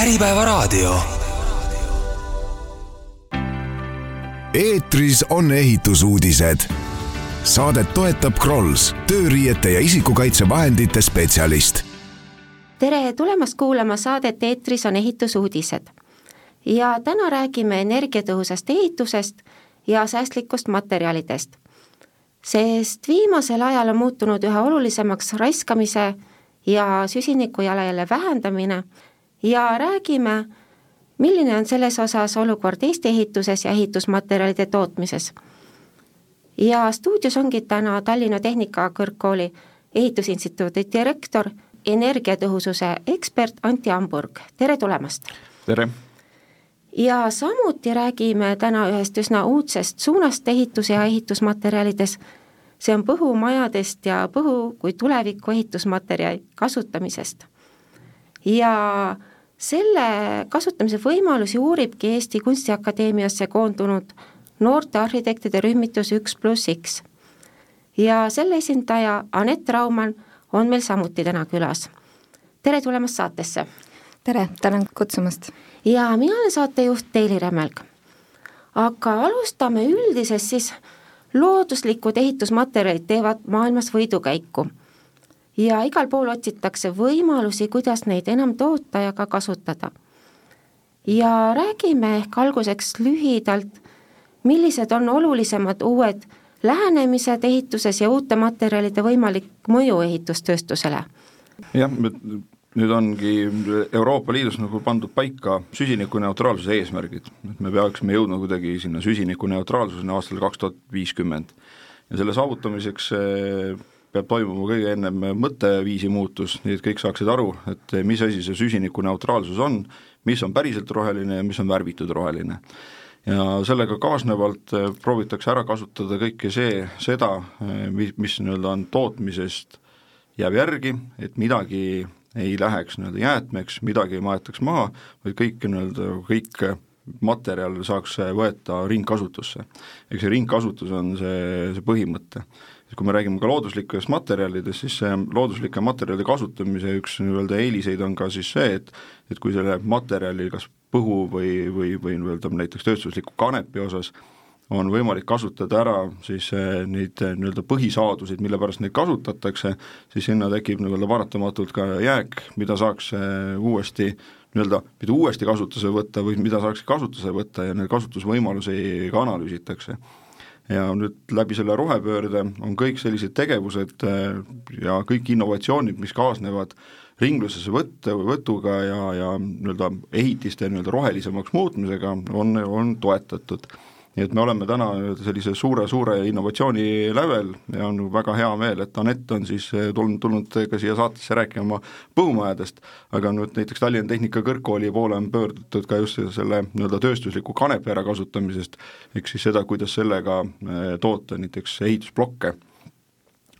Äripäevaraadio. eetris on ehitusuudised. Saadet toetab Krolls, tööriiete ja isikukaitsevahendite spetsialist. tere tulemast kuulama saadet Eetris on ehitusuudised. ja täna räägime energiatõhusast ehitusest ja säästlikust materjalidest. sest viimasel ajal on muutunud üha olulisemaks raiskamise ja süsiniku jalajälje vähendamine ja räägime, milline on selles osas olukord Eesti ehituses ja ehitusmaterjalide tootmises. ja stuudios ongi täna Tallinna Tehnikakõrgkooli ehitusinstituudi direktor, energiatõhususe ekspert Anti Hamburg, tere tulemast! tere! ja samuti räägime täna ühest üsna uudsest suunast ehitus- ja ehitusmaterjalides, see on põhumajadest ja põhu kui tuleviku ehitusmaterjali kasutamisest. ja selle kasutamise võimalusi uuribki Eesti Kunstiakadeemiasse koondunud noorte arhitektide rühmitus Üks pluss X. ja selle esindaja Anett Raumann on meil samuti täna külas. tere tulemast saatesse! tere, tänan kutsumast! ja mina olen saatejuht Teili Remmelg. aga alustame üldisest siis, looduslikud ehitusmaterjalid teevad maailmas võidukäiku ja igal pool otsitakse võimalusi, kuidas neid enam toota ja ka kasutada. ja räägime ehk alguseks lühidalt, millised on olulisemad uued lähenemised ehituses ja uute materjalide võimalik mõju ehitustööstusele? jah, nüüd ongi Euroopa Liidus nagu pandud paika süsinikuneutraalsuse eesmärgid, et me peaksime jõudma kuidagi sinna süsinikuneutraalsuseni aastal kaks tuhat viiskümmend. ja selle saavutamiseks peab toimuma kõige ennem mõtteviisi muutus, nii et kõik saaksid aru, et mis asi see süsinikuneutraalsus on, mis on päriselt roheline ja mis on värvitud roheline. ja sellega kaasnevalt eh, proovitakse ära kasutada kõike see, seda, eh, mis, mis nii-öelda on tootmisest, jääb järgi, et midagi ei läheks nii-öelda jäätmeks, midagi ei maetaks maha, vaid kõik nii-öelda, kõik materjal saaks võeta ringkasutusse. eks see ringkasutus on see, see põhimõte kui me räägime ka looduslikest materjalidest, siis see looduslike materjalide kasutamise üks nii-öelda eeliseid on ka siis see, et et kui selle materjali kas põhu või, või, või nii-öelda näiteks tööstusliku kanepi osas on võimalik kasutada ära siis eh, neid eh, nii-öelda põhisaaduseid, mille pärast neid kasutatakse, siis sinna tekib nii-öelda paratamatult ka jääk, mida saaks eh, uuesti nii-öelda, mitte uuesti kasutusele võtta, vaid mida saaks kasutusele võtta ja neid kasutusvõimalusi ka analüüsitakse. Ja nüüd läbi selle rohepöörde on kõik sellised tegevused äh, ja kõik innovatsioonid, mis kaasnevad ringlusesse võtte, võtuga ja, ja nii-öelda ehitiste nii-öelda rohelisemaks muutmisega, on, on toetatud nii et me oleme täna sellise suure-suure innovatsiooni lävel ja on väga hea meel, et Anett on siis tulnud, tulnud ka siia saatesse rääkima põllumajadest, aga nüüd näiteks Tallinna Tehnikakõrgkooli poole on pöördutud ka just selle nii-öelda tööstusliku kanepi ärakasutamisest, ehk siis seda, kuidas sellega eh, toota näiteks ehitusblokke.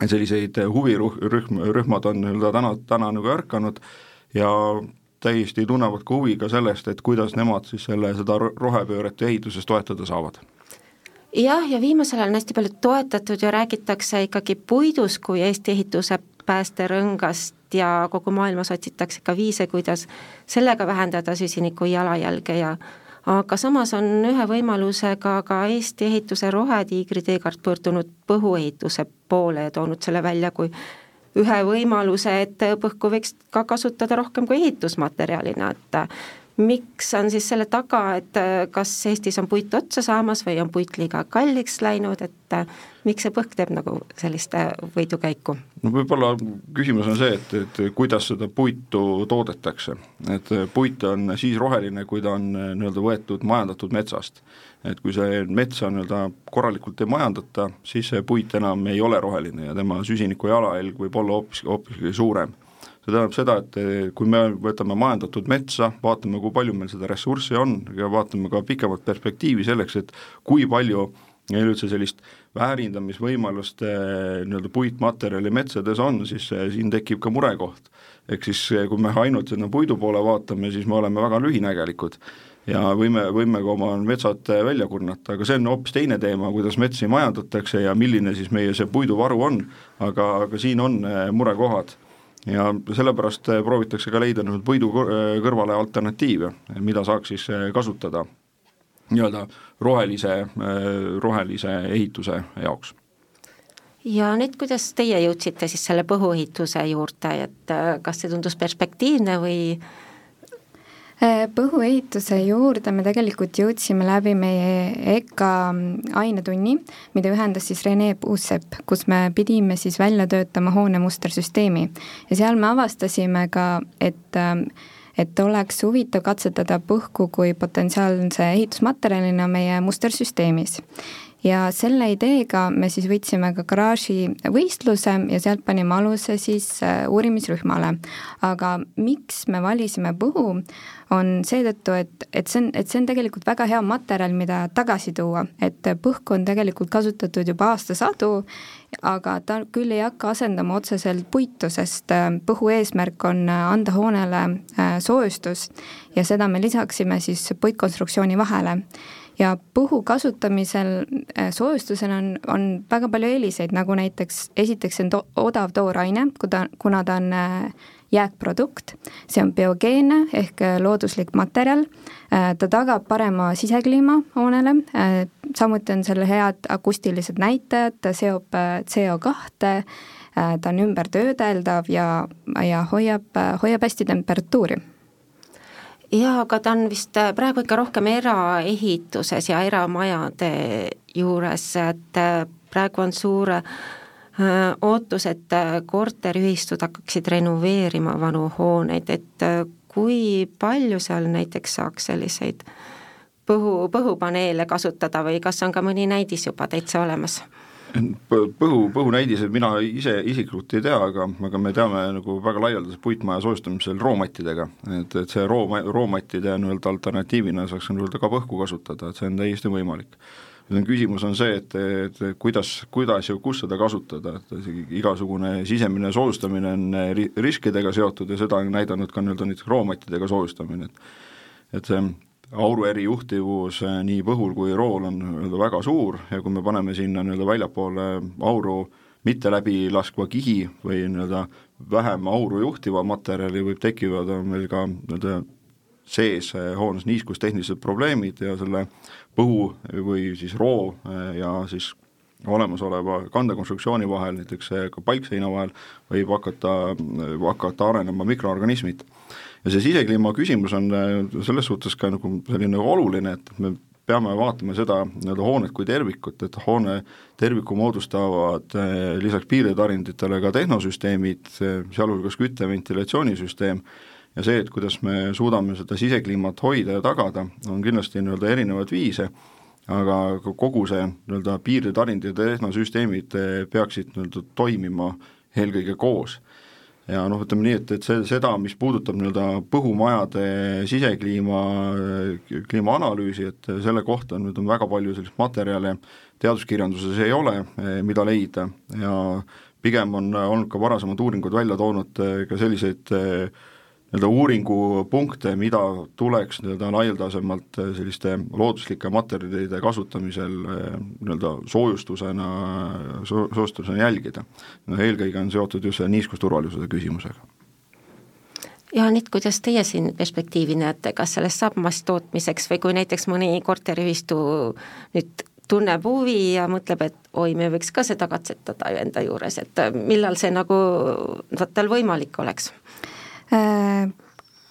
Selliseid huvirühm, rühmad on nii-öelda täna, täna nagu ärkanud ja täiesti tunnevad ka huvi ka sellest, et kuidas nemad siis selle, seda rohepööret ehituses toetada saavad. Jah, ja viimasel ajal on hästi palju toetatud ja räägitakse ikkagi puidust kui Eesti ehituse päästerõngast ja kogu maailmas otsitakse ka viise, kuidas sellega vähendada süsiniku jalajälge ja aga samas on ühe võimalusega ka Eesti ehituse rohetiigri teekaart pöördunud põhuehituse poole ja toonud selle välja kui ühe võimaluse, et põhku võiks ka kasutada rohkem kui ehitusmaterjalina, et miks on siis selle taga, et kas Eestis on puit otsa saamas või on puit liiga kalliks läinud, et miks see põhk teeb nagu sellist võidukäiku? no võib-olla küsimus on see, et, et kuidas seda puitu toodetakse, et puit on siis roheline, kui ta on nii-öelda võetud majandatud metsast et kui see metsa nii-öelda korralikult ei majandata, siis see puit enam ei ole roheline ja tema süsiniku jalajälg võib olla hoopis, hoopiski suurem. See tähendab seda, et kui me võtame majandatud metsa, vaatame, kui palju meil seda ressurssi on ja vaatame ka pikemat perspektiivi selleks, et kui palju meil üldse sellist väärindamisvõimalust nii-öelda puitmaterjali metsades on, siis siin tekib ka murekoht. ehk siis kui me ainult sinna puidu poole vaatame, siis me oleme väga lühinägelikud ja võime, võime ka oma metsad välja kurnata, aga see on hoopis teine teema, kuidas metsi majandatakse ja milline siis meie see puiduvaru on, aga, aga siin on eh, murekohad. Ja sellepärast proovitakse ka leida nüüd puidu kõrvale alternatiive, mida saaks siis kasutada nii-öelda rohelise, rohelise ehituse jaoks ja nüüd, kuidas teie jõudsite siis selle põhuehituse juurde, et kas see tundus perspektiivne või? Äh, põhuehituse juurde me tegelikult jõudsime läbi meie EKA ainetunni, mida ühendas siis Rene Puusepp, kus me pidime siis välja töötama hoone mustersüsteemi ja seal me avastasime ka, et äh, et oleks huvitav katsetada põhku kui potentsiaalse ehitusmaterjalina meie mustersüsteemis ja selle ideega me siis võtsime ka garaaži võistluse ja sealt panime aluse siis äh, uurimisrühmale. aga miks me valisime Põhu, on seetõttu, et, et see on, et see on tegelikult väga hea materjal, mida tagasi tuua, et põhku on tegelikult kasutatud juba aastasadu, aga ta küll ei hakka asendama otseselt puitu, sest äh, põhu eesmärk on äh, anda hoonele soojustus. Ja seda me lisaksime siis puitkonstruktsiooni vahele ja põhu kasutamisel äh, soojustusena on, on väga palju eeliseid, nagu näiteks esiteks see on to odav tooraine, kuna, kuna ta on äh, jääkprodukt, see on biogeenne ehk äh, looduslik materjal, ta tagab parema sisekliima hoonele, samuti on seal head akustilised näitajad, ta seob CO kahte, ta on ümbertöödeldav ja, ja hoiab, hoiab hästi temperatuuri jaa, aga ta on vist äh, praegu ikka rohkem eraehituses ja eramajade juures, et äh, praegu on suur äh, ootus, et korteriühistud hakkaksid renoveerima vanu hooneid, et kui palju seal näiteks saaks selliseid põhu, põhupaneele kasutada või kas on ka mõni näidis juba täitsa olemas? Põhu, põhunäidised mina ise isiklikult ei tea, aga, aga me teame nagu väga laialdaselt puitmaja soojustamisel roomattidega, et, et see roo, roomattide nii-öelda alternatiivina saaks nii-öelda ka põhku kasutada, et see on täiesti võimalik. nüüd on küsimus on see, et, et kuidas, kuidas ja kus seda kasutada, et igasugune sisemine soojustamine on riskidega seotud ja seda on näidanud ka nii-öelda näiteks roomattidega soojustamine, et et see auru erijuhtivus eh, nii põhul kui rool on nii-öelda väga suur ja kui me paneme sinna nii-öelda väljapoole auru mitte läbilaskva kihi või nii-öelda vähem auru juhtiva materjali, võib tekkida meil ka nii-öelda sees eh, hoones niiskustehnilised probleemid ja selle põhu või siis roo eh, ja siis olemasoleva kandekonstruktsiooni vahel, näiteks ka palkseina vahel, võib hakata, hakata arenema mikroorganismid ja see sisekliima küsimus on äh, selles suhtes ka nagu selline oluline, et me peame vaatama seda nii-öelda hoonet kui tervikut, et hoone terviku moodustavad äh, lisaks piirdetarinditele ka tehnosüsteemid, sealhulgas kütte, ventilatsioonisüsteem, ja see, et kuidas me suudame seda sisekliimat hoida ja tagada, on kindlasti nii-öelda erinevaid viise, aga kogu see nii-öelda piirdetarindid ja tehnosüsteemid äh, peaksid nii-öelda toimima eelkõige koos ja noh, ütleme nii, et, et see, seda, mis puudutab nii-öelda põhumajade sisekliima, kliimaanalüüsi, et selle kohta nüüd on väga palju sellist materjale, teaduskirjanduses ei ole, mida leida. Ja pigem on olnud ka varasemad uuringud välja toonud ka selliseid äh, nii-öelda uuringupunkte, mida tuleks nii-öelda laialdasemalt eh, selliste looduslike materjalide kasutamisel eh, nii-öelda soojustusena, soojustusena jälgida. no eelkõige on seotud just selle niiskusturvalisuse küsimusega. ja nüüd, kuidas teie siin perspektiivi näete, kas sellest saab masstootmiseks või kui näiteks mõni korteriühistu nüüd tunneb huvi ja mõtleb, et oi, me võiks ka seda katsetada enda juures, et millal see nagu tal võimalik oleks? Äh,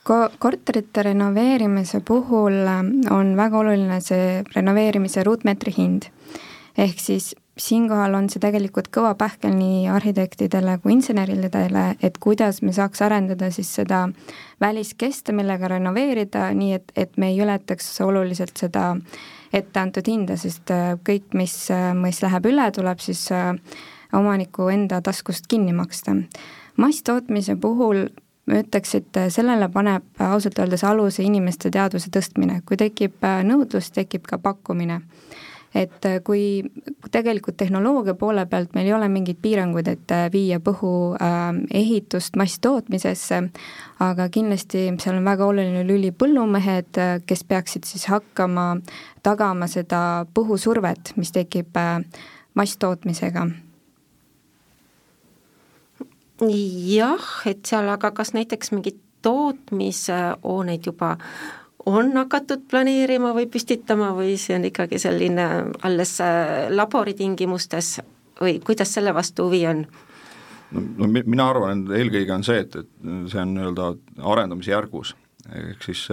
ko-, korterite renoveerimise puhul äh, on väga oluline see renoveerimise ruutmeetri hind. ehk siis siinkohal on see tegelikult kõva pähkel nii arhitektidele kui inseneridele, et kuidas me saaks arendada siis seda väliskeste, millega renoveerida, nii et, et me ei ületaks oluliselt seda etteantud hinda, sest äh, kõik, mis, mis läheb üle, tuleb siis omaniku enda taskust kinni maksta. masstootmise puhul ma ütleks, et sellele paneb ausalt öeldes aluse inimeste teadvuse tõstmine, kui tekib äh, nõudlus, tekib ka pakkumine. et äh, kui tegelikult tehnoloogia poole pealt meil ei ole mingeid piiranguid, et äh, viia põhu ehitust masstootmisesse, aga kindlasti seal on väga oluline lüli põllumehed, kes peaksid siis hakkama tagama seda põhusurvet, mis tekib masstootmisega jah, et seal aga kas näiteks mingeid tootmishooneid juba on hakatud planeerima või püstitama või see on ikkagi selline alles äh, laboritingimustes või kuidas selle vastu huvi on? no, no mina arvan, et eelkõige on see, et, et see on nii-öelda arendamise järgus, ehk siis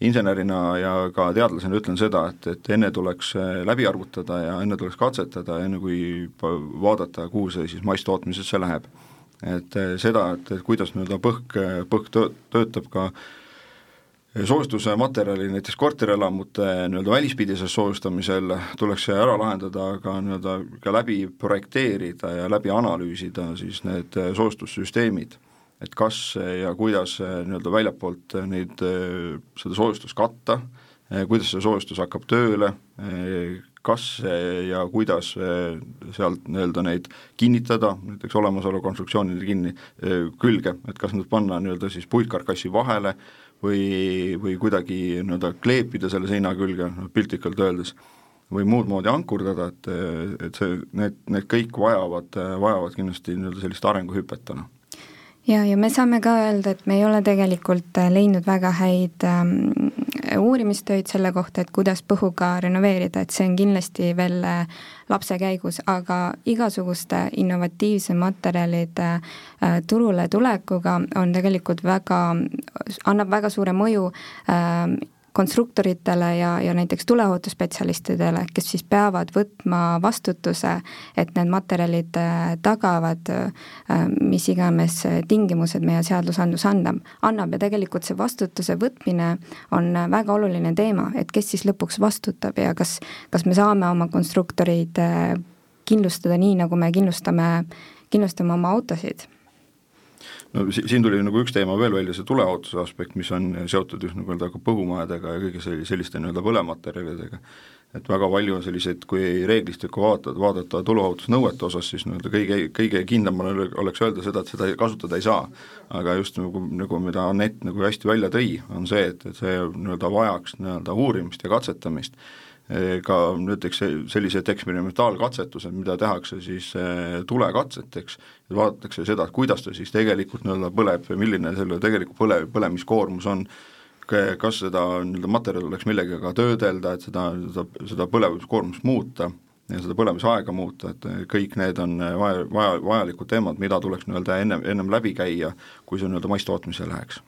insenerina ja ka teadlasena ütlen seda, et, et enne tuleks äh, läbi arvutada ja enne tuleks katsetada, enne kui vaadata, kuhu see siis masstootmisesse läheb. Et äh, seda, et, et kuidas nii-öelda põhk, põhk töötab ka äh, soojustusmaterjali näiteks korterelamute nii-öelda välispidises soojustamisel tuleks see ära lahendada, aga nii-öelda ka läbi projekteerida ja läbi analüüsida siis need soojustussüsteemid. et kas ja kuidas nii-öelda väljapoolt neid, seda soojustust katta, kuidas see soojustus hakkab tööle, kas ja kuidas sealt nii-öelda neid kinnitada, näiteks olemasoleva konstruktsioonide kinni, külge, et kas nad panna nii-öelda siis puitkarkassi vahele või, või kuidagi nii-öelda kleepida selle seina külge, noh piltlikult öeldes, või muud moodi ankurdada, et, et see, need, need kõik vajavad, vajavad kindlasti nii-öelda sellist arenguhüpet, noh ja, ja me saame ka öelda, et me ei ole tegelikult leidnud väga häid ähm, uurimistöid selle kohta, et kuidas põhuga renoveerida, et see on kindlasti veel äh, lapse käigus, aga igasuguste innovatiivse materjalide äh, turule tulekuga on tegelikult väga, annab väga suure mõju äh, konstruktoritele ja, ja näiteks tuleohutusspetsialistidele, kes siis peavad võtma vastutuse, et need materjalid äh, tagavad äh, mis iganes tingimused meie seadusandlus annab, annab. Ja tegelikult see vastutuse võtmine on väga oluline teema, et kes siis lõpuks vastutab ja kas, kas me saame oma konstruktorid äh, kindlustada nii, nagu me kindlustame, kindlustame oma autosid no si-, siin tuli nagu üks teema veel välja, see tuleohutuse aspekt, mis on seotud just nagu öelda ka põhumajadega ja kõige selli-, selliste nii-öelda põlematerjalidega. et väga palju selliseid, kui reeglistikku vaatad, vaadata tuleohutusnõuete osas, siis nii-öelda kõige, kõige kindlam oleks öelda seda, et seda kasutada ei saa. aga just nagu, nagu mida Anett nagu hästi välja tõi, on see, et, et see nii-öelda vajaks nii-öelda uurimist ja katsetamist ka näiteks sellised eksperimentaalkatsetused, mida tehakse siis eh, tulekatseteks, vaadatakse seda, et kuidas ta siis tegelikult nii-öelda põleb või milline selle tegeliku põle, põlemiskoormus on, kas seda nii-öelda materjali oleks millegagi töödelda, et seda, seda, seda põlemiskoormust muuta ja seda põlemisaega muuta, et kõik need on vaja, vaja, vajalikud teemad, mida tuleks nii-öelda ennem, ennem läbi käia, kui see nii-öelda masstootmisele läheks.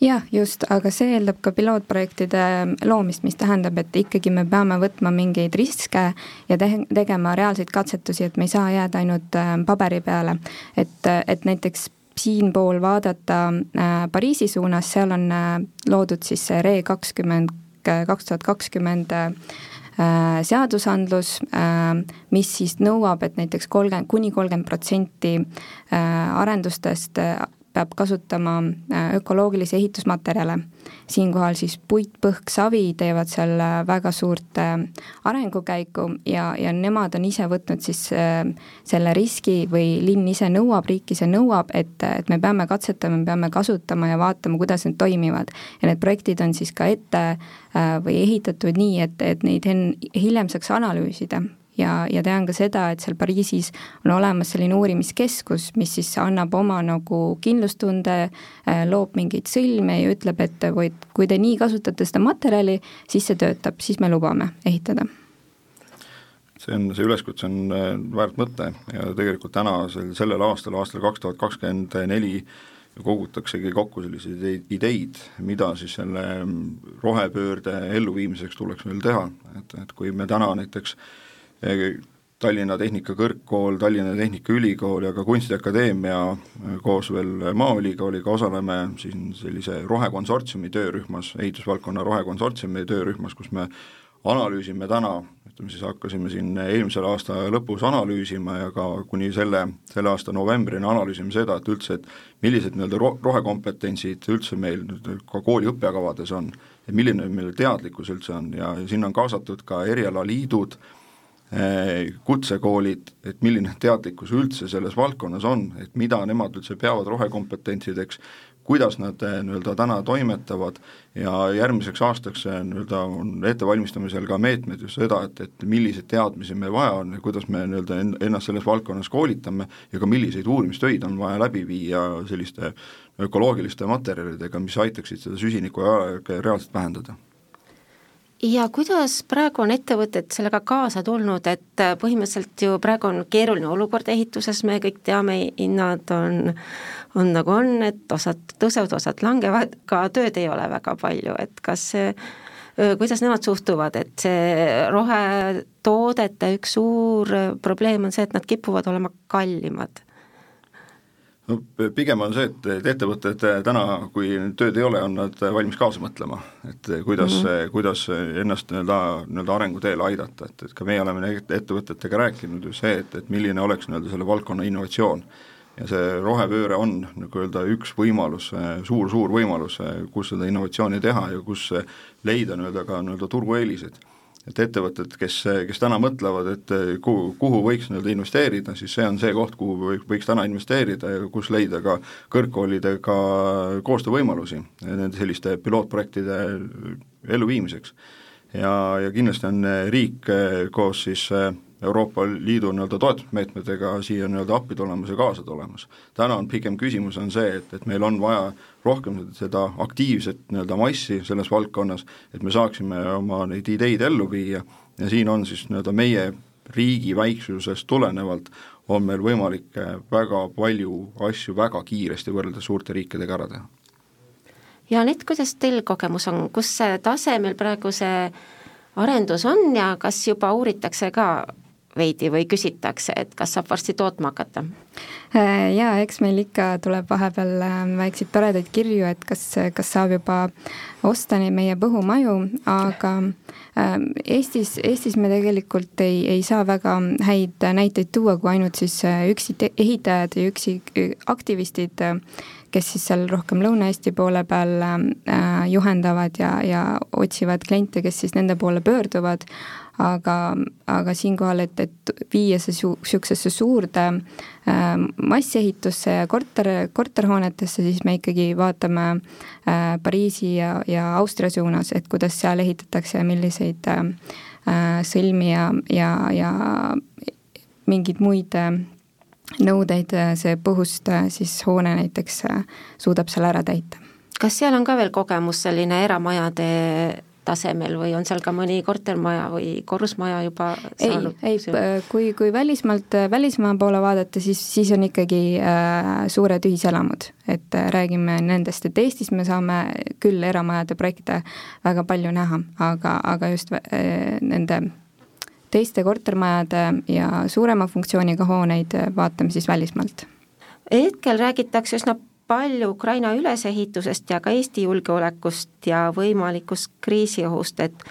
jah, just, aga see eeldab ka pilootprojektide loomist, mis tähendab, et ikkagi me peame võtma mingeid riske ja te-, tegema reaalseid katsetusi, et me ei saa jääda ainult äh, paberi peale. et, et näiteks siinpool vaadata äh, Pariisi suunas, seal on äh, loodud siis see RE kakskümmend, kaks tuhat kakskümmend seadusandlus, äh, mis siis nõuab, et näiteks kolmkümmend, kuni kolmkümmend protsenti äh, arendustest peab kasutama ökoloogilisi ehitusmaterjale. siinkohal siis puit, põhk, savi teevad seal väga suurt arengukäiku ja, ja nemad on ise võtnud siis selle riski või linn ise nõuab, riik ise nõuab, et, et me peame katsetama, me peame kasutama ja vaatama, kuidas need toimivad. ja need projektid on siis ka ette Äh, või ehitatud nii, et, et neid hiljem saaks analüüsida ja, ja tean ka seda, et seal Pariisis on olemas selline uurimiskeskus, mis siis annab oma nagu kindlustunde, äh, loob mingeid sõlme ja ütleb, et või kui te nii kasutate seda materjali, siis see töötab, siis me lubame ehitada. See on, see üleskutse on äh, väärt mõte ja tegelikult täna sel, sellel aastal, aastal kaks tuhat kakskümmend neli kogutaksegi kokku selliseid ideid, mida siis selle rohepöörde elluviimiseks tuleks veel teha, et, et kui me täna näiteks eh, Tallinna Tehnikakõrgkool, Tallinna Tehnikaülikool ja ka Kunstiakadeemia eh, koos veel Maaülikooliga osaleme siin sellise rohekonsortsiumi töörühmas, ehitusvaldkonna rohekonsortsiumi töörühmas, kus me analüüsime täna ütleme siis hakkasime siin eelmisel aasta lõpus analüüsima ja ka kuni selle, selle aasta novembrini analüüsime seda, et üldse, et millised nii-öelda ro-, rohekompetentsid üldse meil nüüd ka kooli õppekavades on, et milline meil teadlikkus üldse on. Ja, ja sinna on kaasatud ka erialaliidud, kutsekoolid, et milline teadlikkus üldse selles valdkonnas on, et mida nemad üldse peavad rohekompetentsideks kuidas nad nii-öelda täna toimetavad ja järgmiseks aastaks nii-öelda on ettevalmistamisel ka meetmed just seda, et, et milliseid teadmisi meil vaja on ja kuidas me nii-öelda ennast selles valdkonnas koolitame ja ka milliseid uurimistöid on vaja läbi viia selliste ökoloogiliste materjalidega, mis aitaksid seda süsiniku jalajälge reaalselt vähendada ja kuidas praegu on ettevõtted sellega kaasa tulnud, et äh, põhimõtteliselt ju praegu on keeruline olukord ehituses, me kõik teame, hinnad on, on nagu on, et osad tõusevad, osad langevad, ka tööd ei ole väga palju, et kas see kuidas nemad suhtuvad, et see rohetoodete üks suur probleem on see, et nad kipuvad olema kallimad no pigem on see, et, et ettevõtted täna, kui tööd ei ole, on nad valmis kaasa mõtlema, et kuidas mm, -hmm. kuidas ennast nii-öelda, nii-öelda arenguteele aidata, et, et ka meie oleme ettevõtetega rääkinud ju see, et, et milline oleks nii-öelda selle valdkonna innovatsioon. ja see rohepööre on, nagu öelda, üks võimalus suur,, suur-suur võimalus, kus seda innovatsiooni teha ja kus leida nii-öelda ka nii-öelda turueeliseid et ettevõtted, kes, kes täna mõtlevad, et kuhu, kuhu võiks nii-öelda investeerida, siis see on see koht, kuhu võiks täna investeerida ja kus leida ka kõrgkoolidega koostöövõimalusi nende selliste pilootprojektide elluviimiseks. ja, ja kindlasti on riik koos siis Euroopa Liidu nii-öelda toetusmeetmetega siia nii-öelda appi tulemas ja kaasa tulemas. täna on pigem küsimus on see, et, et meil on vaja rohkem seda aktiivset nii-öelda massi selles valdkonnas, et me saaksime oma neid ideid ellu viia ja siin on siis nii-öelda meie riigi väiksusest tulenevalt on meil võimalik väga palju asju väga kiiresti võrreldes suurte riikidega ära teha. ja Anett, kuidas teil kogemus on, kus see tase meil praegu see arendus on ja kas juba uuritakse ka veidi või küsitakse, et kas saab varsti tootma hakata? Äh, jaa, eks meil ikka tuleb vahepeal ähm, väikseid toredaid kirju, et kas, kas saab juba osta neid meie põhumaju, aga ähm, Eestis, Eestis me tegelikult ei, ei saa väga häid näiteid tuua, kui ainult siis äh, üksi ehitajad ja üksi aktivistid, kes siis seal rohkem Lõuna-Eesti poole peal äh, juhendavad ja, ja otsivad kliente, kes siis nende poole pöörduvad aga, aga siinkohal, et, et viia see su-, niisugusesse suurde äh, massiehitusse ja korter, korterhoonetesse, siis me ikkagi vaatame äh, Pariisi ja, ja Austria suunas, et kuidas seal ehitatakse ja milliseid äh, sõlmi ja, ja, ja mingeid muid äh, nõudeid äh, see põhust äh, siis hoone näiteks suudab seal ära täita. kas seal on ka veel kogemus selline eramajade tasemel või on seal ka mõni kortermaja või korrusmaja juba saanud? ei, ei, kui, kui välismaalt, välismaa poole vaadata, siis, siis on ikkagi äh, suured ühiselamud, et äh, räägime nendest, et Eestis me saame küll eramajade projekte väga palju näha, aga, aga just äh, nende teiste kortermajade ja suurema funktsiooniga hooneid vaatame siis välismaalt. hetkel räägitakse üsna palju Ukraina ülesehitusest ja ka Eesti julgeolekust ja võimalikust kriisiohust, et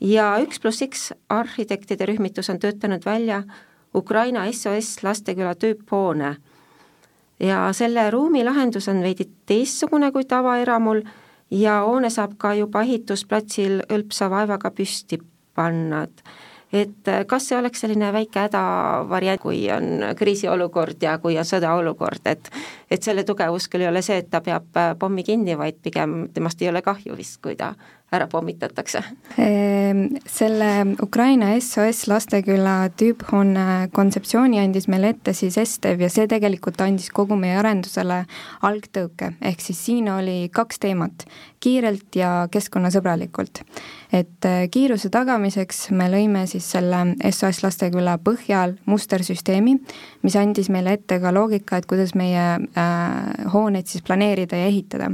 ja üks pluss X arhitektide rühmitus on töötanud välja Ukraina SOS lasteküla tüüphoone. ja selle ruumi lahendus on veidi teistsugune kui tavaeramul ja hoone saab ka juba ehitusplatsil hõlpsa vaevaga püsti panna, et et kas see oleks selline väike hädavariant, kui on kriisiolukord ja kui on sõdaolukord, et et selle tugevus küll ei ole see, et ta peab äh, pommi kinni, vaid pigem temast ei ole kahju vist, kui ta ära pommitatakse? Ehm, selle Ukraina SOS Lasteküla tüüphoone kontseptsiooni andis meile ette siis Estev ja see tegelikult andis kogu meie arendusele algtõuke, ehk siis siin oli kaks teemat, kiirelt ja keskkonnasõbralikult et äh, kiiruse tagamiseks me lõime siis selle SOS Lasteküla põhjal mustersüsteemi, mis andis meile ette ka loogika, et kuidas meie äh, hooneid siis planeerida ja ehitada.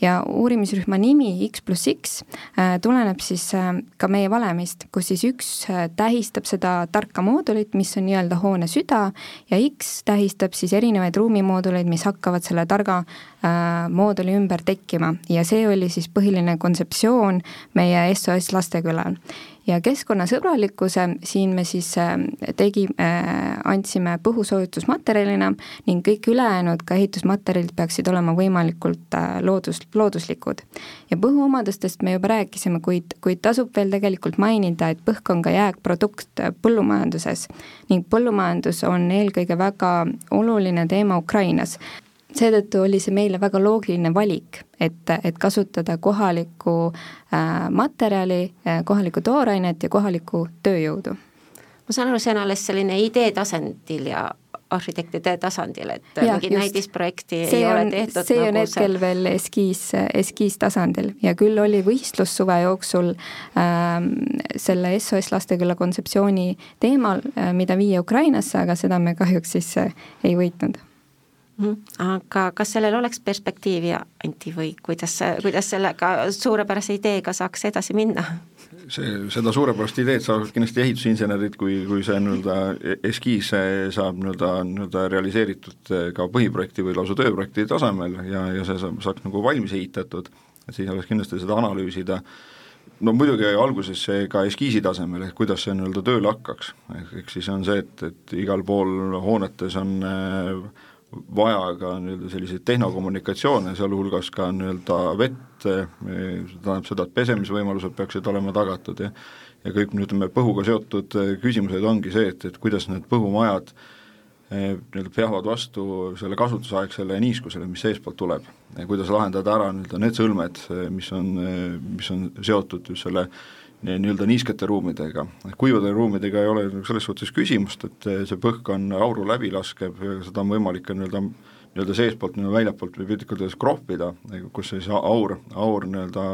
ja uurimisrühma nimi X pluss X äh, tuleneb siis äh, ka meie valemist, kus siis üks äh, tähistab seda tarka moodulit, mis on nii-öelda hoone süda, ja X tähistab siis erinevaid ruumimooduleid, mis hakkavad selle targa äh, mooduli ümber tekkima ja see oli siis põhiline kontseptsioon meie SOS Lastekülal. Ja keskkonnasõbralikkuse. Siin me siis äh, tegi, äh, andsime põhusoojutusmaterjalina ning kõik ülejäänud ka ehitusmaterjalid peaksid olema võimalikult äh, loodus, looduslikud. ja põhuomadustest me juba rääkisime, kuid, kuid tasub veel tegelikult mainida, et põhk on ka jääkprodukt põllumajanduses. Ning põllumajandus on eelkõige väga oluline teema Ukrainas seetõttu oli see meile väga loogiline valik, et, et kasutada kohalikku äh, materjali äh,, kohalikku toorainet ja kohalikku tööjõudu. ma saan aru, see on alles selline idee tasandil ja arhitektide tasandil, et ja, mingit näidisprojekti ei on, ole tehtud? see nagu on hetkel see... veel eskiis, eskiistasandil ja küll oli võistlus suve jooksul äh, selle SOS Lasteküla kontseptsiooni teemal äh,, mida viia Ukrainasse, aga seda me kahjuks siis äh, ei võitnud. Aga kas sellel oleks perspektiivi, Anti, või kuidas, kuidas sellega suurepärase ideega saaks edasi minna? see, seda suurepärast ideed saavad kindlasti ehitusinsenerid, kui, kui see nii-öelda eskiis saab nii-öelda, nii-öelda realiseeritud ka põhiprojekti või lausa tööprojekti tasemel ja, ja see saab, saaks nagu valmis ehitatud, et siis oleks kindlasti seda analüüsida, no muidugi alguses see ka eskiisi tasemel, ehk kuidas see nii-öelda tööle hakkaks, ehk siis on see, et, et igal pool hoonetes on äh, vaja ka nii-öelda selliseid tehnokommunikatsioone, sealhulgas ka nii-öelda vett, see tähendab seda, et pesemisvõimalused peaksid olema tagatud ja ja kõik ütleme, põhuga seotud küsimused ongi see, et, et kuidas need põhumajad eh, nii-öelda peavad vastu selle kasutusaegsele niiskusele, mis seestpoolt tuleb. kuidas lahendada ära nii-öelda need sõlmed, mis on, mis on seotud just selle nii-öelda niiskete ruumidega, kuivade ruumidega ei ole selles suhtes küsimust, et see põhk on auru läbi laskev ja seda on võimalik ka nii-öelda nii-öelda seestpoolt, nii-öelda väljapoolt või piltlikult öeldes kroppida, kus siis aur, aur nii-öelda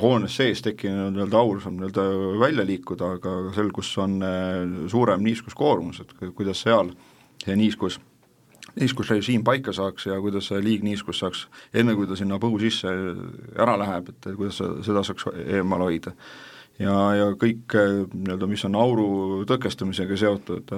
hoones sees tekkinud nii-öelda aur saab nii-öelda välja liikuda, aga seal, kus on eh, suurem niiskuskoormus, et kuidas seal see niiskus niiskusrežiim paika saaks ja kuidas see liigniiskus saaks, enne kui ta sinna põhu sisse ära läheb, et kuidas seda saaks eemal hoida. ja, ja kõik nii-öelda, mis on auru tõkestamisega seotud,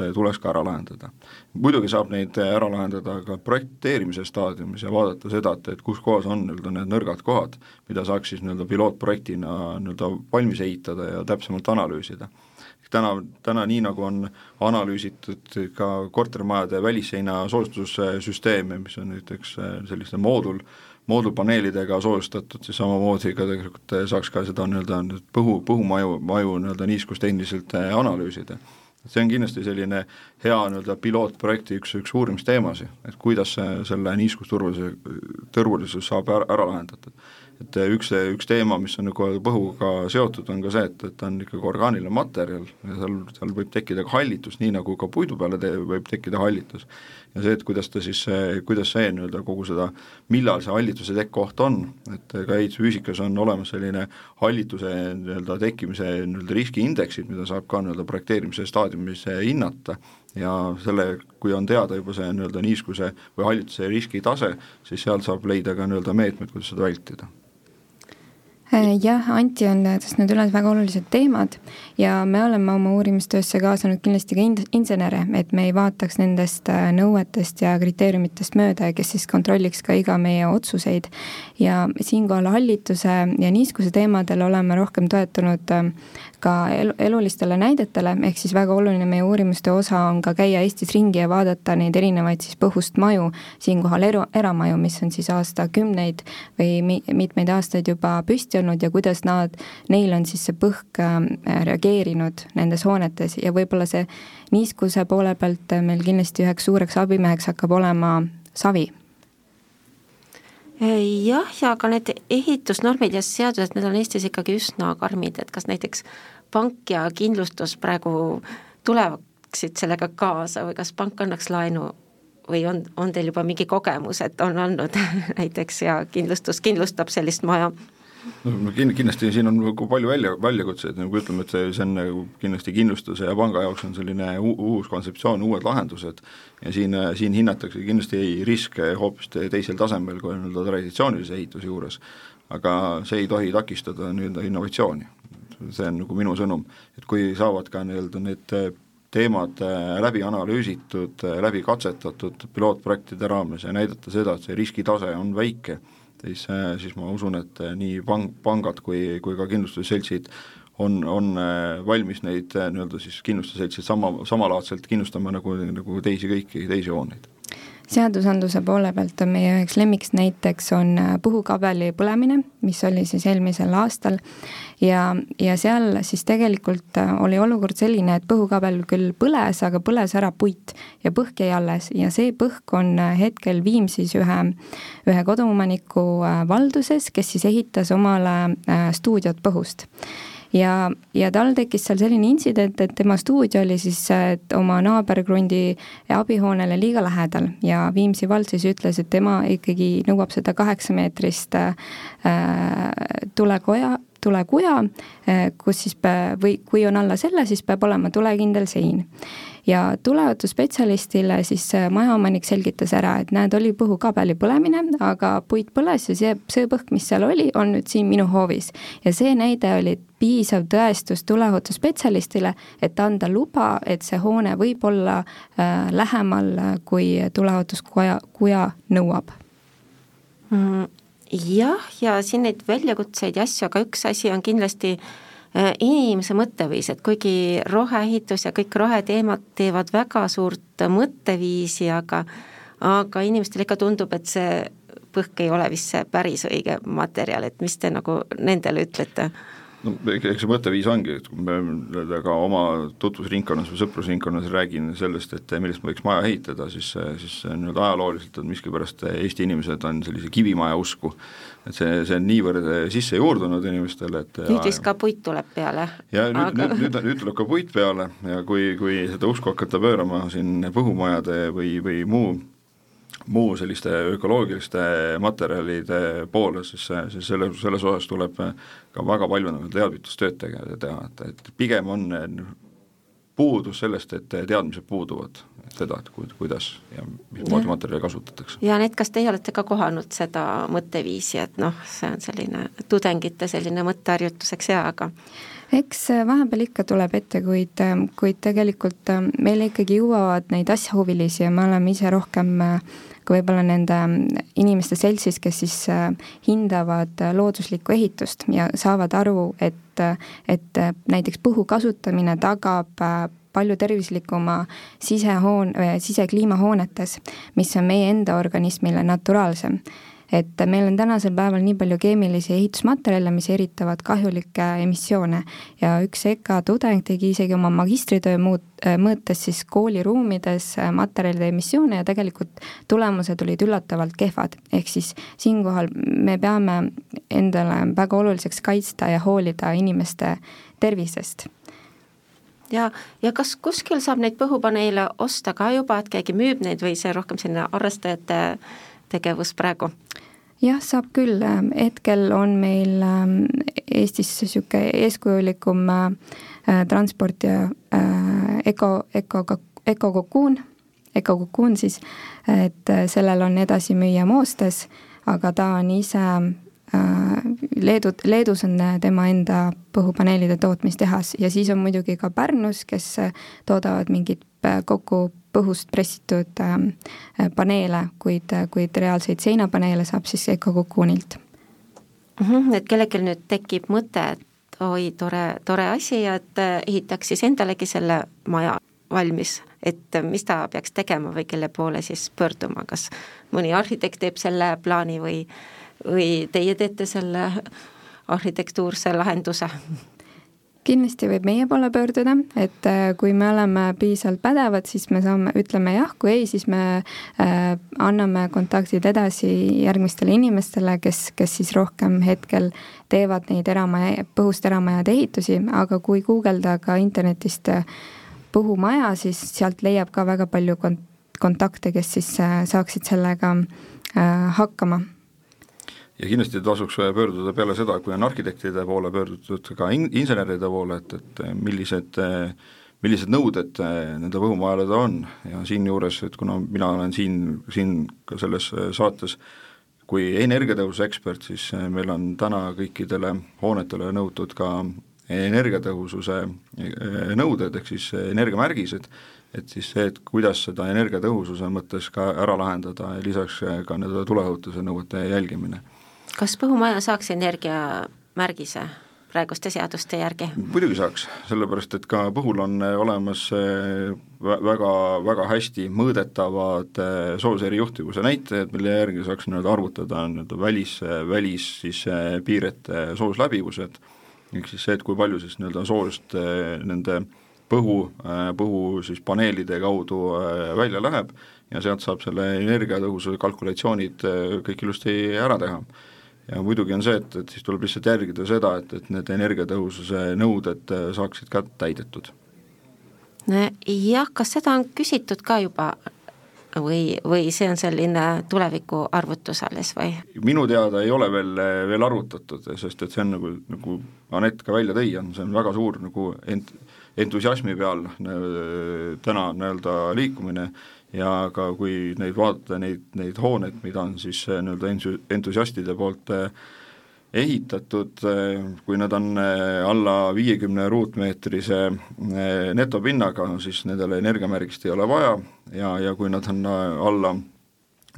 tuleks ka ära lahendada. muidugi saab neid ära lahendada ka projekteerimise staadiumis ja vaadata seda, et, et kus kohas on nii-öelda need nõrgad kohad, mida saaks siis nii-öelda pilootprojektina nii-öelda valmis ehitada ja täpsemalt analüüsida täna, täna nii, nagu on analüüsitud ka kortermajade välisseina soojustussüsteeme, mis on näiteks äh, selliste moodul, moodulpaneelidega soojustatud, siis samamoodi ka tegelikult saaks ka seda nii-öelda põhu, põhumaju, maju nii-öelda niiskustehniliselt äh, analüüsida. see on kindlasti selline hea nii-öelda pilootprojekti üks, üks uurimisteemasid, et kuidas selle niiskusturvalisuse, turvalisus saab ära, ära lahendatud et üks, üks teema, mis on nagu põhuga seotud, on ka see, et, et ta on ikkagi orgaaniline materjal ja seal, seal võib tekkida ka hallitus, nii nagu ka puidu peale te, võib tekkida hallitus. ja see, et kuidas ta siis, kuidas see nii-öelda kogu seda, millal see hallituse tekkkoht on, et ka ehitusfüüsikas on olemas selline hallituse nii-öelda tekkimise nii-öelda riskiindeksid, mida saab ka nii-öelda projekteerimise staadiumis hinnata ja selle, kui on teada juba see nii-öelda niiskuse või hallituse riskitase, siis sealt saab leida ka nii-öelda meetmed, kuidas seda vältida Äh, jah, Anti on tõstnud üles väga olulised teemad ja me oleme oma uurimistöösse kaasanud kindlasti ka insenere, et me ei vaataks nendest äh, nõuetest ja kriteeriumitest mööda ja kes siis kontrolliks ka iga meie otsuseid. ja siinkohal hallituse ja niiskuse teemadel oleme rohkem toetunud äh, ka elu, elulistele näidetele, ehk siis väga oluline meie uurimuste osa on ka käia Eestis ringi ja vaadata neid erinevaid siis põhust maju, siinkohal eru, eramaju, mis on siis aastakümneid või mi-, mitmeid aastaid juba püsti olnud ja kuidas nad, neil on siis see põhk äh, reageerinud nendes hoonetes ja võib-olla see niiskuse poole pealt meil kindlasti üheks suureks abimeheks hakkab olema savi. Jah, ja ka need ehitusnormid ja seadused, need on Eestis ikkagi üsna karmid, et kas näiteks pank ja kindlustus praegu tuleksid sellega kaasa või kas pank annaks laenu või on, on teil juba mingi kogemus, et on andnud näiteks ja kindlustus kindlustab sellist maja no kindlasti siin on nagu palju välja, väljakutseid, nagu ütleme, et see, see on nagu kindlasti kindlustuse ja panga jaoks on selline uus kontseptsioon, uued lahendused ja siin, siin hinnatakse kindlasti riske hoopis teisel tasemel kui nii-öelda traditsioonilise ehituse juures. aga see ei tohi takistada nii-öelda innovatsiooni. see on nagu minu sõnum, et kui saavad ka nii-öelda need teemad läbi analüüsitud, läbi katsetatud pilootprojektide raames ja näidata seda, et see riskitase on väike siis, siis ma usun, et äh, nii pang-, pangad kui, kui ka kindlustusseltsid on, on äh, valmis neid nii-öelda siis kindlustusseltsid sama, samalaadselt kindlustama nagu, nagu teisi kõiki teisi hooneid seadusandluse poole pealt on meie üheks lemmiks näiteks on äh, puhukabeli põlemine, mis oli siis eelmisel aastal. Ja, ja seal siis tegelikult äh, oli olukord selline, et põhukabel küll põles, aga põles ära puit ja põhk jäi alles. Ja see põhk on äh, hetkel Viimsis ühe, ühe koduomaniku valduses, kes siis ehitas omale stuudiot põhust ja, ja tal tekkis seal selline intsident, et tema stuudio oli siis oma naaberkrundi abihoonele liiga lähedal ja Viimsi vald siis ütles, et tema ikkagi nõuab seda kaheksameetrist äh, tulekoja, tulekuja, äh, kus siis või kui on alla selle, siis peab olema tulekindel sein ja tuleohutusspetsialistile siis majaomanik selgitas ära, et näed, oli põhukabeli põlemine, aga puit põles ja see, see põhk, mis seal oli, on nüüd siin minu hoovis. ja see näide oli piisav tõestus tuleohutusspetsialistile, et anda luba, et see hoone võib olla äh, lähemal, kui tuleohutuskoja, kuja nõuab mm,. Jah, ja siin neid väljakutseid ja asju, aga üks asi on kindlasti äh, inimese mõtteviis, et kuigi roheehitus ja kõik roheteemad teevad väga suurt mõtteviisi, aga aga inimestele ikka tundub, et see põhk ei ole vist see päris õige materjal, et mis te nagu nendele ütlete? No eks see mõtteviis ongi, et kui me ka oma tutvusringkonnas või sõprusringkonnas räägin sellest, et millest võiks maja ehitada, siis, siis nii-öelda ajalooliselt on miskipärast Eesti inimesed on sellise kivimaja usku. et see, see on niivõrd sisse juurdunud inimestele, et nüüd vist ka puit tuleb peale. ja nüüd aga..., nüüd, nüüd, nüüd tuleb ka puit peale ja kui, kui seda usku hakata pöörama siin põhumajade või, või muu muu selliste ökoloogiliste materjalide poole, siis, siis selle, selles osas tuleb ka väga palju nagu teadvitustööd teha, teha, et, et pigem on puudus sellest, et teadmised puuduvad seda, et kuidas ja mismoodi materjali kasutatakse. ja Anett, kas teie olete ka kohanud seda mõtteviisi, et noh, see on selline tudengite selline mõtteharjutuseks hea, aga eks vahepeal ikka tuleb ette, kuid, kuid tegelikult meile ikkagi jõuavad neid asjahuvilisi ja me oleme ise rohkem ka võib-olla nende inimeste seltsis, kes siis hindavad looduslikku ehitust ja saavad aru, et, et näiteks põhu kasutamine tagab palju tervislikuma sisehoon-, sisekliima hoonetes, mis on meie enda organismile naturaalsem et meil on tänasel päeval nii palju keemilisi ehitusmaterjale, mis eritavad kahjulikke emissioone ja üks EKA tudeng tegi isegi oma magistritöö muut-, mõõtes siis kooliruumides materjalide emissioone ja tegelikult tulemused olid üllatavalt kehvad. ehk siis siinkohal me peame endale väga oluliseks kaitsta ja hoolida inimeste tervisest ja, ja kas kuskil saab neid põhupaneele osta ka juba, et keegi müüb neid või see rohkem selline harrastajate tegevus praegu? jah, saab küll, hetkel on meil ähm, Eestis niisugune eeskujulikum äh, transportija äh, Eko, Eko, Ekokokuun, Ekokokuun siis, et äh, sellel on edasimüüja Moostes, aga ta on ise Leedu, Leedus on tema enda põhupaneelide tootmistehas ja siis on muidugi ka Pärnus, kes toodavad mingit kokku põhust pressitud ähm, paneele, kuid, kuid reaalseid seinapaneele saab siis Ecococoonilt mm. -hmm, et kellelgi nüüd tekib mõte, et oi, tore, tore asi ja et äh, ehitaks siis endalegi selle maja valmis, et mis ta peaks tegema või kelle poole siis pöörduma, kas mõni arhitekt teeb selle plaani või, või teie teete selle arhitektuurse lahenduse kindlasti võib meie poole pöörduda, et äh, kui me oleme piisavalt pädevad, siis me saame, ütleme jah, kui ei, siis me äh, anname kontaktid edasi järgmistele inimestele, kes, kes siis rohkem hetkel teevad neid eramaja, põhust eramajade ehitusi, aga kui guugelda ka internetist äh, põhumaja, siis sealt leiab ka väga palju kont-, kontakte, kes siis äh, saaksid sellega äh, hakkama ja kindlasti tasuks pöörduda peale seda, kui on arhitektide poole pöördutud, ka in-, inseneride poole, et, et millised, millised nõuded nende võhumajale on. Ja siinjuures, et kuna mina olen siin, siin ka selles saates kui energiatõhususe ekspert, siis meil on täna kõikidele hoonetele nõutud ka energiatõhususe nõuded, ehk siis energiamärgised, et siis see, et kuidas seda energiatõhususe mõttes ka ära lahendada ja lisaks ka nende tuleohutuse nõuete jälgimine kas põhumaja saaks energiamärgise? praeguste seaduste järgi? muidugi saaks, sellepärast et ka Põhul on olemas eh, väga, väga hästi mõõdetavad eh, sooserijuhtivuse näitajad, mille järgi saaks nii-öelda arvutada nii-öelda välis, välis siis piirete soosläbivused, ehk siis see, et kui palju siis nii-öelda soost nende põhu, põhu siis paneelide kaudu välja läheb ja sealt saab selle energiatõhususe kalkulatsioonid kõik ilusti ära teha ja muidugi on see, et, et siis tuleb lihtsalt järgida seda, et, et need energiatõhususe nõuded äh, saaksid ka täidetud. jah, kas seda on küsitud ka juba või, või see on selline tuleviku arvutus alles või? minu teada ei ole veel, veel arvutatud, sest et see on nagu, nagu Anett ka välja tõi, on, see on väga suur nagu ent-, entusiasmi peal äh, täna nii-öelda liikumine ja ka kui neid vaadata, neid, neid hooneid, mida on siis äh, nii-öelda entusiastide poolt äh, ehitatud, äh, kui nad on alla viiekümne ruutmeetrise netopinnaga, siis nendele energiamärgist ei ole vaja. Ja, ja kui nad on alla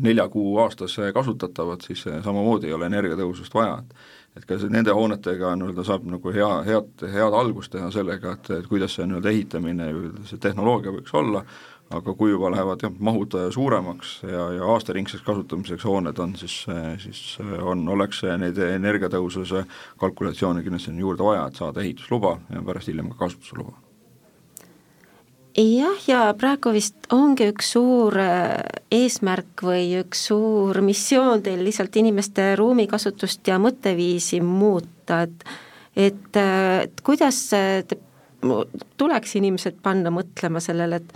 nelja kuu aastas kasutatavad, siis samamoodi ei ole energiatõhusust vaja, et et ka nende hoonetega nii-öelda saab nagu hea, head, head algust teha sellega, et, et kuidas see nii-öelda ehitamine, see tehnoloogia võiks olla, aga kui juba lähevad jah, mahud suuremaks ja, ja aastaringseks kasutamiseks hooned on, siis, siis on, oleks neid energiatõhususe kalkulatsioone kindlasti juurde vaja, et saada ehitusluba ja pärast hiljem ka kasutusluba. jah, ja praegu vist ongi üks suur äh, eesmärk või üks suur missioon teil lihtsalt inimeste ruumikasutust ja mõtteviisi muuta, et et, äh, et kuidas te tuleks inimesed panna mõtlema sellele, et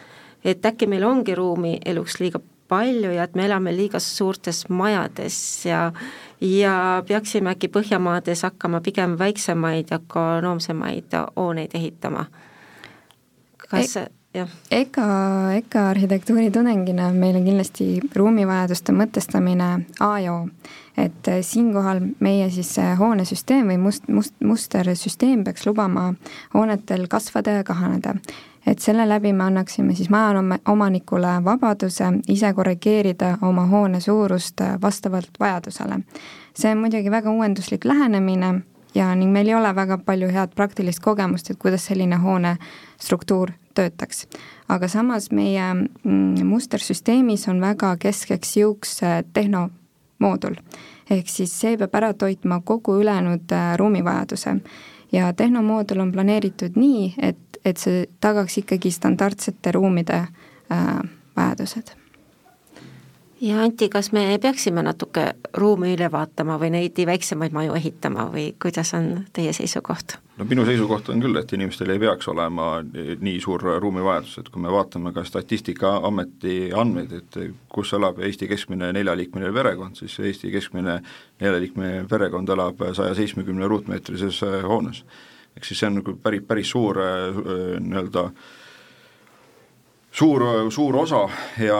et äkki meil ongi ruumi eluks liiga palju ja et me elame liiga suurtes majades ja ja peaksime äkki Põhjamaades hakkama pigem väiksemaid ja ökonoomsemaid hooneid ehitama. kas e jah? EKA, EKA arhitektuuritudengina meil on kindlasti ruumivajaduste mõtestamine A ja O. et siinkohal meie siis hoonesüsteem või must, must, mustersüsteem peaks lubama hoonetel kasvada ja kahaneda et selle läbi me annaksime siis majaomanikule vabaduse ise korrigeerida oma hoone suurust vastavalt vajadusele. see on muidugi väga uuenduslik lähenemine ja ning meil ei ole väga palju head praktilist kogemust, et kuidas selline hoone struktuur töötaks. aga samas meie mm, mustersüsteemis on väga keskeks jõuks tehnomoodul. ehk siis see peab ära toitma kogu ülejäänud äh, ruumivajaduse ja tehnomoodul on planeeritud nii, et et see tagaks ikkagi standardsete ruumide äh, vajadused. ja Anti, kas me peaksime natuke ruumi üle vaatama või neid väiksemaid maju ehitama või kuidas on teie seisukoht? no minu seisukoht on küll, et inimestel ei peaks olema nii suur ruumivajadus, et kui me vaatame ka Statistikaameti andmeid, et kus elab Eesti keskmine neljaliikmeline perekond, siis Eesti keskmine neljaliikmeline perekond elab saja seitsmekümne ruutmeetrises hoones ehk siis see on nagu päris, päris suur äh, nii-öelda suur, suur osa ja,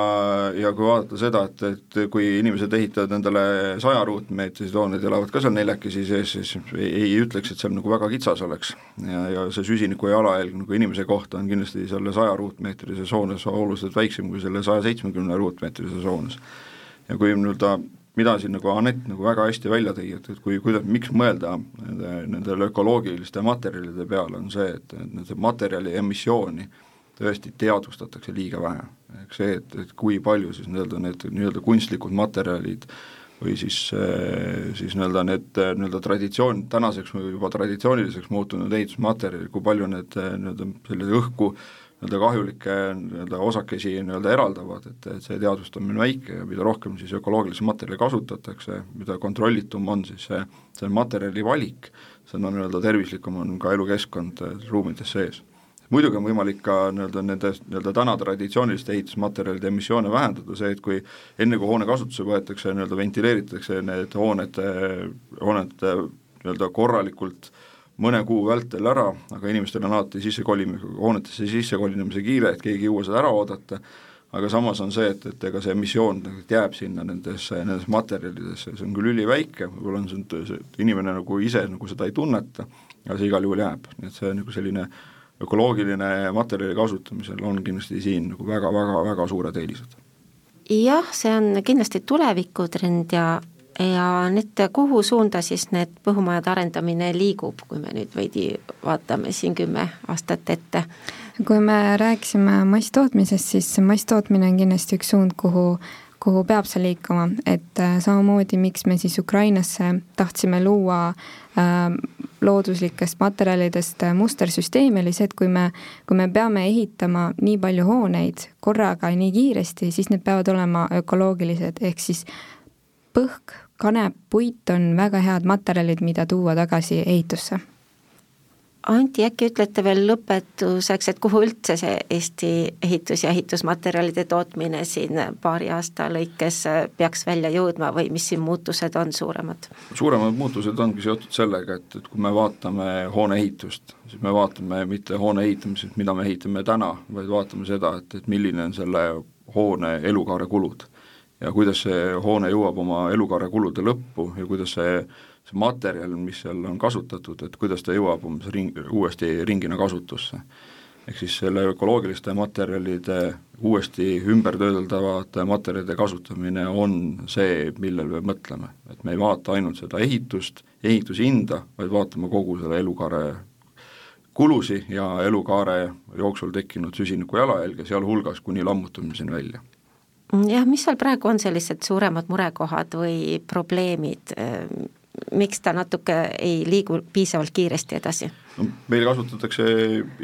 ja kui vaadata seda, et, et kui inimesed ehitavad endale saja ruutmeetrised hooned, elavad ka seal neljakesi sees, siis ei, ei ütleks, et seal nagu väga kitsas oleks. ja, ja see süsiniku jalajälg nagu inimese kohta on kindlasti selle saja ruutmeetrises hoones oluliselt väiksem kui selle saja seitsmekümne ruutmeetrises hoones. ja kui nii-öelda mida siin nagu Anett nagu väga hästi välja tõi, et, et kui, kuidas, miks mõelda nende, nendele ökoloogiliste materjalide peale, on see, et, et nende materjali emissiooni tõesti teadvustatakse liiga vähe. ehk see, et, et kui palju siis nii-öelda need nii-öelda kunstlikud materjalid või siis, siis nii-öelda need nii-öelda traditsioon, tänaseks juba traditsiooniliseks muutunud ehitusmaterjalid, kui palju need nii-öelda selle õhku äh, nii-öelda kahjulikke nii-öelda osakesi nii-öelda eraldavad, et, et see teadvustamine on väike ja mida rohkem siis ökoloogilisi materjale kasutatakse, mida kontrollitum on siis see, see materjali valik, seda nii-öelda tervislikum on ka elukeskkond ruumides sees. muidugi on võimalik ka nii-öelda nende nii-öelda täna traditsiooniliste ehitusmaterjalide emissioone vähendada, see, et kui enne, kui hoone kasutusse võetakse, nii-öelda ventileeritakse need hooned, hooned nii-öelda korralikult äh, mõne kuu vältel ära, aga inimestel on alati sissekolimine, hoonetesse sissekolinemise kiire, et keegi ei jõua seda ära oodata, aga samas on see, et, et ega see emissioon jääb sinna nendesse, nendes materjalidesse, see on küll üliväike, võib-olla on see, see, inimene nagu ise nagu seda ei tunneta, aga see igal juhul jääb, nii et see nagu selline ökoloogiline materjali kasutamisel on kindlasti siin nagu väga-väga-väga suured eelised. jah, see on kindlasti tulevikutrend ja ja nüüd, kuhu suunda siis need põhumajade arendamine liigub, kui me nüüd veidi vaatame siin kümme aastat ette? kui me rääkisime masstootmisest, siis masstootmine on kindlasti üks suund, kuhu kuhu peab see liikuma, et äh, samamoodi, miks me siis Ukrainasse tahtsime luua äh, looduslikest materjalidest äh, mustersüsteemi, oli see, et kui me, kui me peame ehitama nii palju hooneid korraga nii kiiresti, siis need peavad olema ökoloogilised, ehk siis põhk, kanep, puit on väga head materjalid, mida tuua tagasi ehitusse Anti, äkki ütlete veel lõpetuseks, et kuhu üldse see Eesti ehitus- ja ehitusmaterjalide tootmine siin paari aasta lõikes peaks välja jõudma või mis siin muutused on suuremad? suuremad muutused ongi seotud sellega, et, et kui me vaatame hoone ehitust, siis me vaatame mitte hoone ehitamisest, mida me ehitame täna, vaid vaatame seda, et, et milline on selle hoone elukaare kulud. Ja kuidas see hoone jõuab oma elukaare kulude lõppu ja kuidas see see materjal, mis seal on kasutatud, et kuidas ta jõuab umbes ring, uuesti ringina kasutusse. ehk siis selle ökoloogiliste materjalide uuesti ümbertöödeldavate materjalide kasutamine on see, millele me mõtleme, et me ei vaata ainult seda ehitust, ehitushinda, vaid vaatame kogu selle elukaare kulusi ja elukaare jooksul tekkinud süsiniku jalajälge, sealhulgas kuni lammutamiseni välja jah, mis seal praegu on sellised suuremad murekohad või probleemid, miks ta natuke ei liigu piisavalt kiiresti edasi? no meil kasutatakse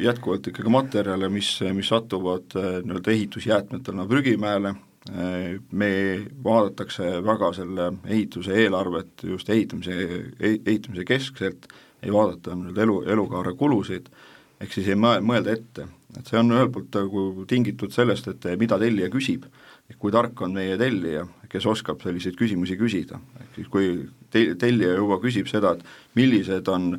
jätkuvalt ikkagi materjale, mis, mis satuvad äh, nii-öelda ehitusjäätmetena prügimäele, äh, me vaadatakse väga selle ehituse eelarvet just ehitamise, ehitamise keskselt, ei vaadata nii-öelda elu, elukaare kulusid, ehk siis ei mõelda ette, et see on ühelt poolt nagu tingitud sellest, et mida tellija küsib, kui tark on meie tellija, kes oskab selliseid küsimusi küsida, ehk siis kui te-, tellija juba küsib seda, et millised on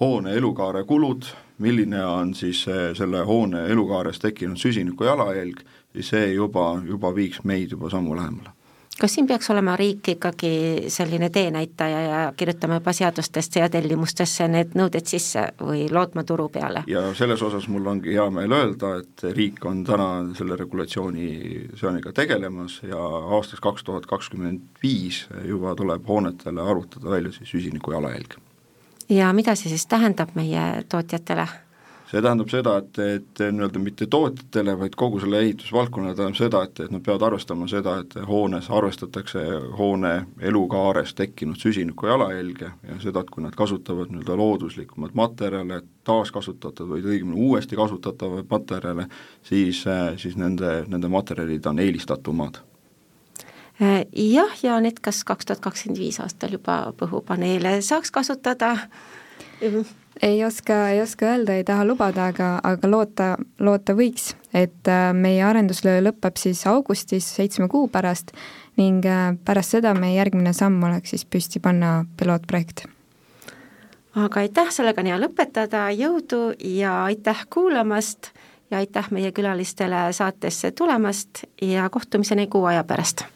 hoone elukaare kulud, milline on siis selle hoone elukaares tekkinud süsiniku jalajälg, siis see juba, juba viiks meid juba sammu lähemale kas siin peaks olema riik ikkagi selline teenäitaja ja kirjutama juba seadustesse ja tellimustesse need nõuded sisse või lootma turu peale? ja selles osas mul ongi hea meel öelda, et riik on täna selle regulatsiooni seoniga tegelemas ja aastaks kaks tuhat kakskümmend viis juba tuleb hoonetele arvutada välja siis süsiniku jalajälg. ja mida see siis tähendab meie tootjatele? See tähendab seda, et, et nii-öelda mitte tootjatele, vaid kogu selle ehitusvaldkonnale tähendab seda, et, et nad peavad arvestama seda, et hoones arvestatakse hoone elukaares tekkinud süsiniku jalajälge ja seda, et kui nad kasutavad nii-öelda looduslikumaid materjale, taaskasutatavaid või õigemini uuesti kasutatavaid materjale, siis, siis nende, nende materjalid on eelistatumad jah, ja need, kas kaks tuhat kakskümmend viis aastal juba põhupaneele saaks kasutada? Ei oska, ei oska öelda, ei taha lubada, aga, aga loota, loota võiks, et äh, meie arendustöö lõpeb siis augustis seitsme kuu pärast ning äh, pärast seda meie järgmine samm oleks siis püsti panna pilootprojekt. aga aitäh, sellega on hea lõpetada, jõudu ja aitäh kuulamast ja aitäh meie külalistele saatesse tulemast ja kohtumiseni kuu aja pärast